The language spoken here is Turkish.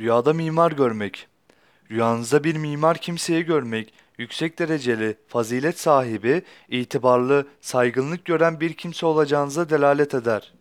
Rüyada mimar görmek. Rüyanızda bir mimar kimseyi görmek, yüksek dereceli, fazilet sahibi, itibarlı, saygınlık gören bir kimse olacağınıza delalet eder.